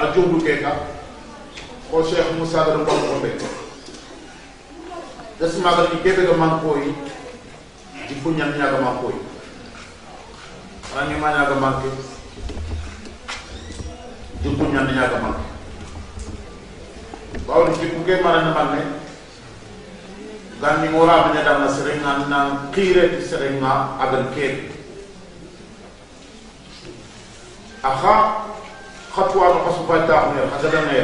a juhdu ke ka ko cheikh moussa gada mbon ko be desma gada ni kebe ga man koyi di kunyan nya ga man koyi rani ma nya ga man ke di kunyan nya ga man bawo di ku ke mara na man ne ganni ngora banya da na serenga na kire ti serenga agan ke akha khatwa no khasuba ta ne hadara ne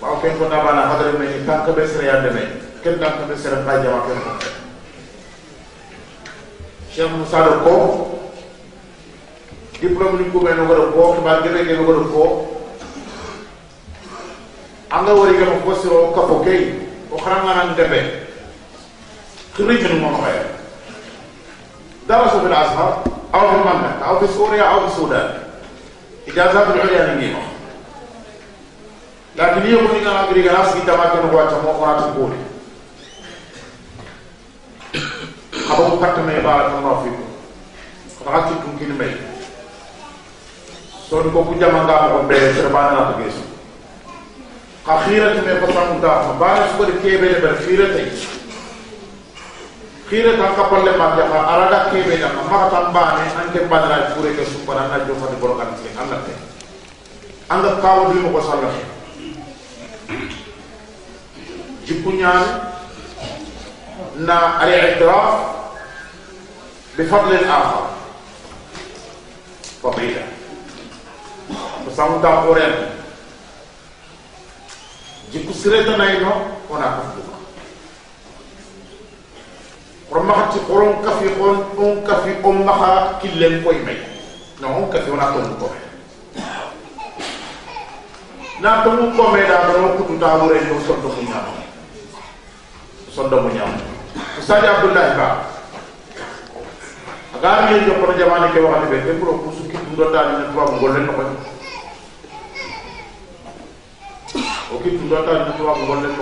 waaw ken ko dabana hadara me ni tanka be sere yande me ken tanka be sere fa jama ken ko cheikh moussa do ko diplôme ni ko be no goro ko ba gebe ke no goro ko anga wori ga ko siro ka fo kay o kharanga nan debe kiri min mo khaya درسوا في الازهر او في المملكه او في سوريا او في السودان اجازات ijazatu ulya nyingine lakini hiyo kulingana na Biblia nafsi kitamake ni kuacha mwana tukule hapo kupata mebara kwa mafiku kwa haki tungine mbele so ndiko kuja mangapo kwa mbele sana na kesho kakhira tumepata mtafa basi kwa kebele barfira tayari kire kan ka palle mande ka arada kebe da ma ka tambane anke badra pure ke supara na jo fati borokan ke anda te anda kawo dulu ko sala jikunyan na al i'tiraf bi fadl al akhar fadila besamu ta oren jikusire tanai no? Ona ko romaxati xoron kafi xon on kafi o maxa killen koy may na on kafi wona tomu kome. Na tomu kome da dono kututa wure no sondo mu ñam sondo mu ñam ustadi abdullahi ba aga mi yo ko jamane ke waxati be dem ko su ki dundo dal ni tuba ngol len ko o ki dundo dal ni tuba ngol len ko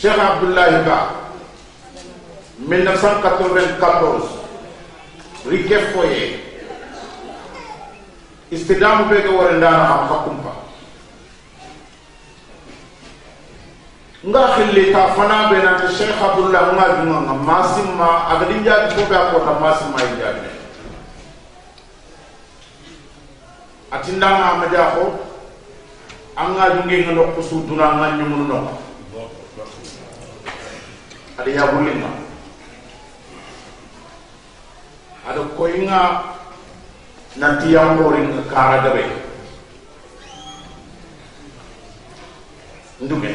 Cheikh Abdoulaye Ba 1994 Riquet Foyer. Istidamu ɓeɗo wara daraham hakkumpa nga xilli ta fana ɓe nante cheikh abdoullah nga junganga ma simma agadi njaabi fo ɓe a kota ma simma i njaabi atindanga amadia ko anga jungenga nokku su dunanga ñumunu noko ada ya wulinga ada koinga nanti yang boring kara dabe ndume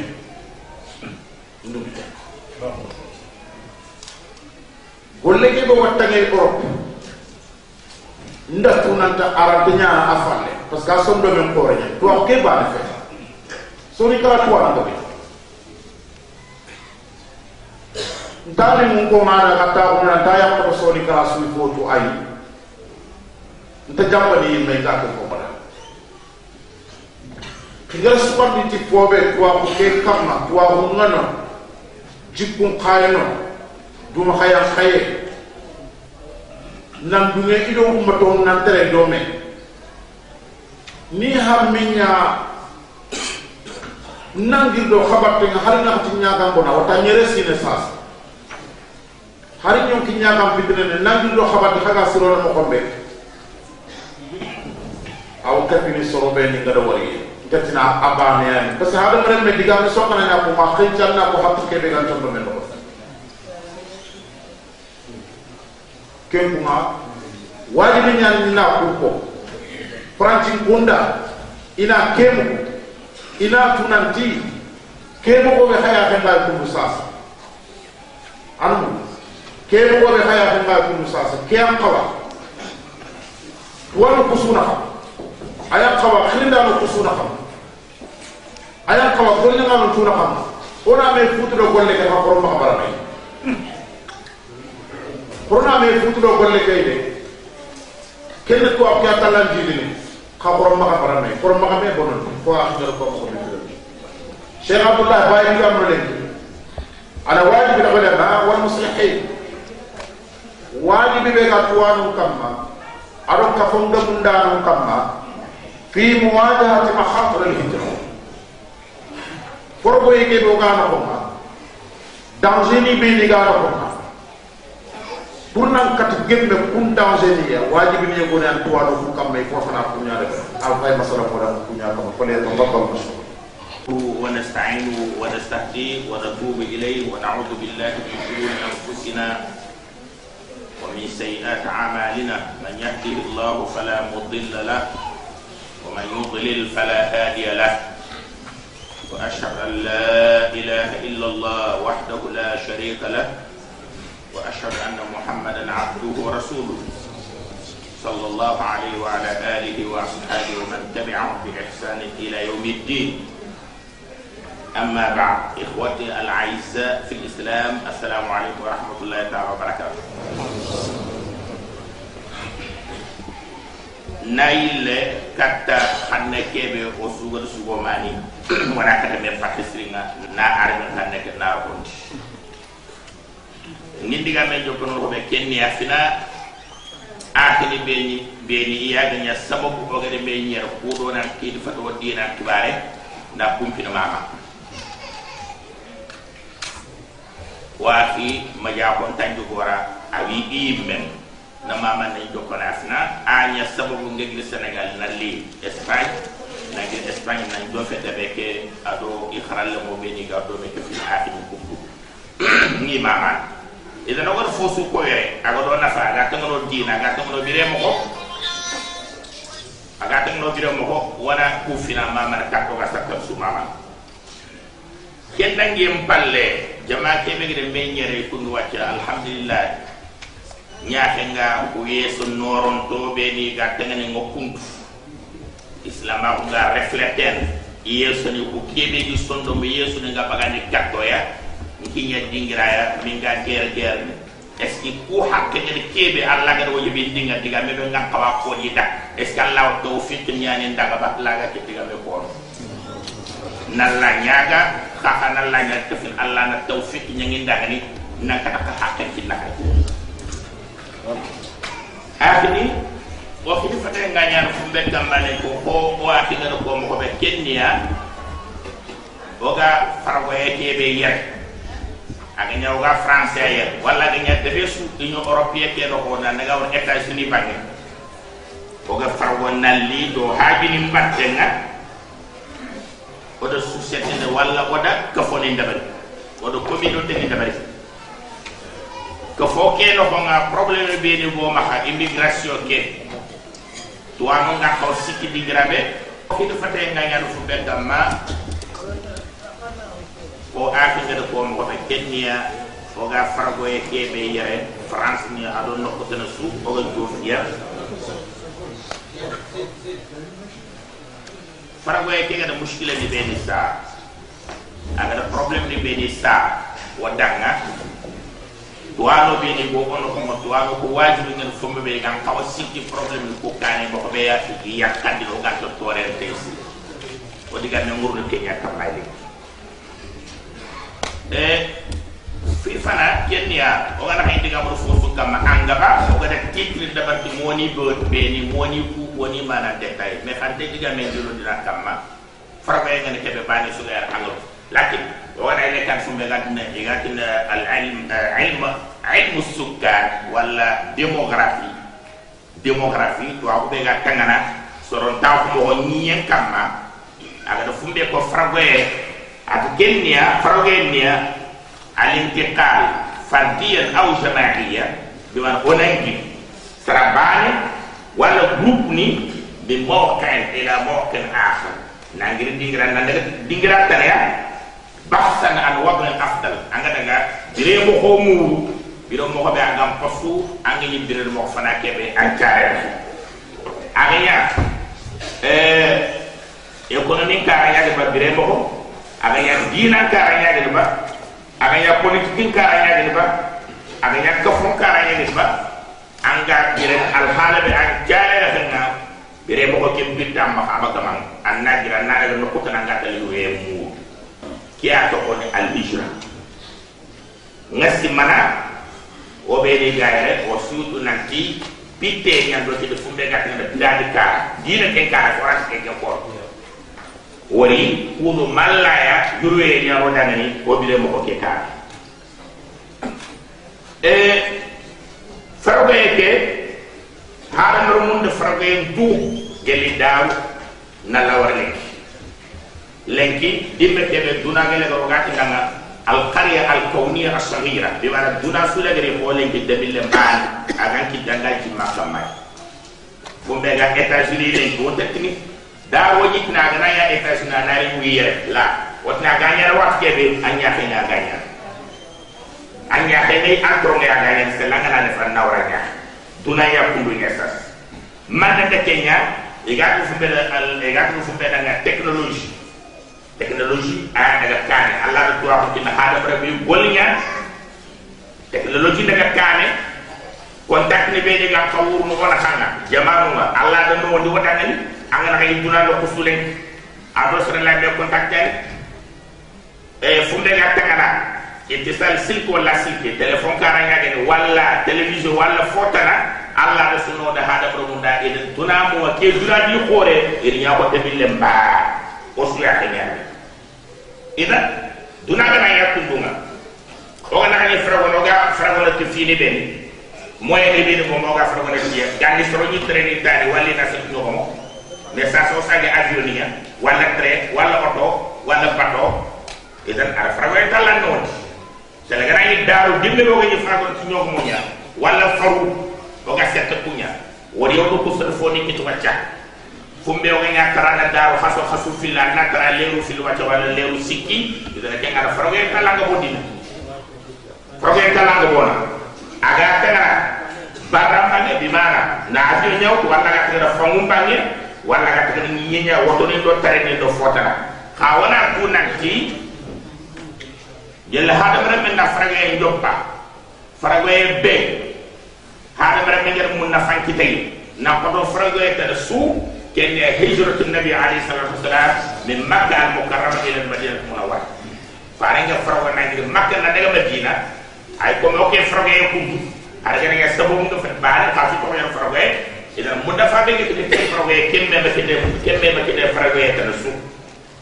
ndume golle ke bo watta ngay ko ndatu nanta arabnya afale parce que son do men ko renya to ke ba ne fe sori kala to an dabe ntani mun ko mara kata una taya ko so ni kala su foto ayi nta jambani mai ka ko ti ko ko ngano jikkun khayno duma khaye nan dunge ido umma to nan tere do me ni harminya nangir do khabatte nga har na tinya ga bona wata nyere sine har nyon kinya ga fitna ne nangi do khabatte xaga siro mo xombe aw kapini soro be ni ngada wari. Gatina abane yani parce que hada mare me diga me sokana na ko ma khay janna ko hakku ke be gan tambe men ko ken kuma wajibi ni na ko ko franci kunda ina kemu ina tunanti kemu ko be xaya ke ngal ko sasa anu كيف هو بحياة ما يكون مساسا كيف قوى وان قصونها ايا قوى خلنا نقصونها ايا قوى كلنا نتونها ona me futudo golle ke hakoro ma bara mai korona me futudo golle ke de kenne ko apya talan jidini hakoro ma bara mai koro ma me bonon ko akhir ko ko me Sheikh Abdullah Bayi amrulek ala wajib al ulama wal muslihin wajib be ga tuwanu kamma ado ka fonda mundanu kamma fi muwajahati makhatir al hijra forgo yake do ga na ko danger ni be ni ga na ko pour nan kat gembe kun danger ni ya wajib ni ko nan tuwanu fu kamma ko fana ko nyaade al fay masala ko da ko nyaade ko le to babbal musu ونستعين ونستهديه ونتوب إليه ونعوذ بالله من شرور أنفسنا ومن سيئات أعمالنا من يهده الله فلا مضل له ومن يضلل فلا هادي له. وأشهد أن لا إله إلا الله وحده لا شريك له وأشهد أن محمدا عبده ورسوله صلى الله عليه وعلى آله وأصحابه ومن تبعهم بإحسان إلى يوم الدين. أما بعد إخوتي الأعزاء في الإسلام السلام عليكم ورحمة الله تعالى وبركاته. na yille katta xanne kebe o sugo mani wana kata me fakisringa na arme xanne ke na konti nindiga me jokono ko be kenni afina. Akini beni beni iya ganya sababu o gade be nyer iya ko do nan kidi fato dina kibare na kumpina mama. Wa fi maja kon tanjugora awi imen na mama na joko na asna anya sababu ngegli senegal na li espagne na ngi espagne na do fete beke ado ikhral mo be ni ga do me ke fi hakim kubbu ni mama idan war fosu ko yere aga do nafa aga tangano dina aga tangano bire mo ko aga tangano bire mo ko wana ku fina mama na takko ga sakka su mama ken dangem palle jama kebe nyere kundu wacca alhamdulillah nyaake nga ko yeso noron to be ni ga tengene ngo kuntu islama ko ga refleter yeso ni ko kebe gi sondo me yeso ni ga bagani katto ya. Nkinya dingira ya min ga ger ger ce ko hakke ni kebe alla ga do yibi dinga diga me be ngam kawa ko di da est ce allah tawfiq nyani ndaga ba la ga diga me ko nalla nyaga kaka nalla nyaga tefin allah na tawfiq nyangi ndaga ni na kata ka hakke ci akini o fini fata nga ñaan fu mbé gambane ko o ati ngara ko mo ko be kenya oga farwaye kebe yer aga ñaw ga français yer wala ga ña debe su union européenne ke do ko na nga won états unis bangi oga farwo nalli do habini mbatte nga oda société wala oda kafoni ndabari oda communauté ni ndabari ko fo ke no ko nga problème be ni bo maka immigration ke. To anu nga ko sikki di grabe. Ko do fate nga ñaan fu be gamma o aaki nga ko mo ko kenya o ga fargo e ke be yere france ni ado no ko tena su o ga jof ya fargo e ke ga da mushkila ni be ni sa. Aga da ni be ni sa. Wadanga tuwano be ni bo ono ko tuwano ko wajibi ngel fombe be gam kawa sikki problème ko kane bo ko be ya ya kandi do gatto tore tesi o diga ne ngurdo kenya kamali e fi fana kenya o gana hay diga mo fofu kam angaba o gada titre da barti moni bo be ni moni ku woni mana detay me xante diga men dilo dina kamma farba ngene kebe bani su ga anglo lakin ولا إلى كان في مجالنا غاتنا العلم علم علم السكان ولا ديموغرافي ديموغرافي تو بيجا تنغنا سرنا تاو مهنيين كما أكو فمبي كو فراغوي. أكو كنيا الانتقال فرديا أو جماعيا. بمعنى هناك سرباني ولا جروبني بموقع إلى موقع آخر. نعم دينغرا نعم دينغرا تنيا bahsan an wabna afdal. Anga daga dire mo ko mu biro mo ko be agam pasu anga dire mo fana kebe an caare anga ya eh économie kara ñaade ba bire moko aga ña dina kara ñaade ba aga ña politique kara ñaade ba aga ña kafon kara ñaade ba anga bire al hala be an jaare la fenga bire moko kem bitam ma aba gamang an nagira na daga no kutana ngata li we mu kiya to ko al hijra ngasi mana? O be ni gaire o suutu nanti pitte ñan do ci fumbe gat na biladi ka dina ken ka forage ken ko wari kunu mallaya jurwe ñaro dangani o bile mo ko ke ka e farbe ke hada no mun de farbe du geli daw na la war lenki dimbe kebe duna gele go gati danga al qarya al kawniya as saghira bi wala duna sula gere ko lenki debille mbaan agan ki danga ci makka may bu mbega etats-unis lenki won tekni da woji na gana ya etats-unis na nari wiye la wotna ganyar wat kebe anya fe na ganyar anya fe ne antro ne ganyar se la ngana ne fa nawra nya duna ya kundu nesas man da kenya igatu fu bela al igatu fu bela nga technologie a daga kane allah da tuwa ko tinna hada bara bi golnya technologie daga kane contact ni be daga no wala hanga jamanu ma allah da no woni wada ngani anga na duna do kusulen ado sere la be contact e fu daga tagana ittisal silk wala silk. Telephone karanga gani wala television wala fotana allah. Da suno da hada pro munda eden tuna mo ke duna di khore iri nya ko debille mba o su ya idan dunaɗana yakkunduga oga naxani faragona oga faragona ke fini ɓeni moyen ni ɓeni foma oga faragona kiya gandi soro ñi traini dani wallina sik ñoxomo mais sa so sage avion niya walla train walla oto walla bato idan ara faragona tallanno won selaganañi daaru dimbe oga ñi faragona ci ñoxomo ña walla faru oga setta kuña wori yoɗo ku sor fo ni kituga cak fumbe o nga tarana daru haso hasu filla na tara leru fil wacca wala leru sikki idana ke ngara froge kala nga bodina. Froge kala nga bona. Aga tara baram bange bi mana na adi nyaw wala ga tara fangum bange wala ga tara nyinya woto ni do tare ni do fotana. Ka wana ku nanti yalla hada mara men na froge njoppa froge be. Hada bara men ngel mun na fanki tay na ko do frago eta da su kenn hijratu nabi alayhi salatu wasalam min makka al mukarrama ila al madina al munawwara farenga froga nangiri makka nanaga madina. Ay komi oke frogaye kundu aɗaganaga sababu nga fat baane kasi tokoñon frogaye idan mu dafa ɓe gete ɗe frogaye kemme makide kemme makide frogaye tana su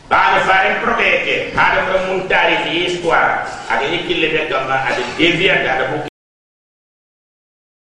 baane faren frogaye ke haɗa mra mun tarihi histoire. Aɗa yikkille ɓe gamba aɗa déviande aɗa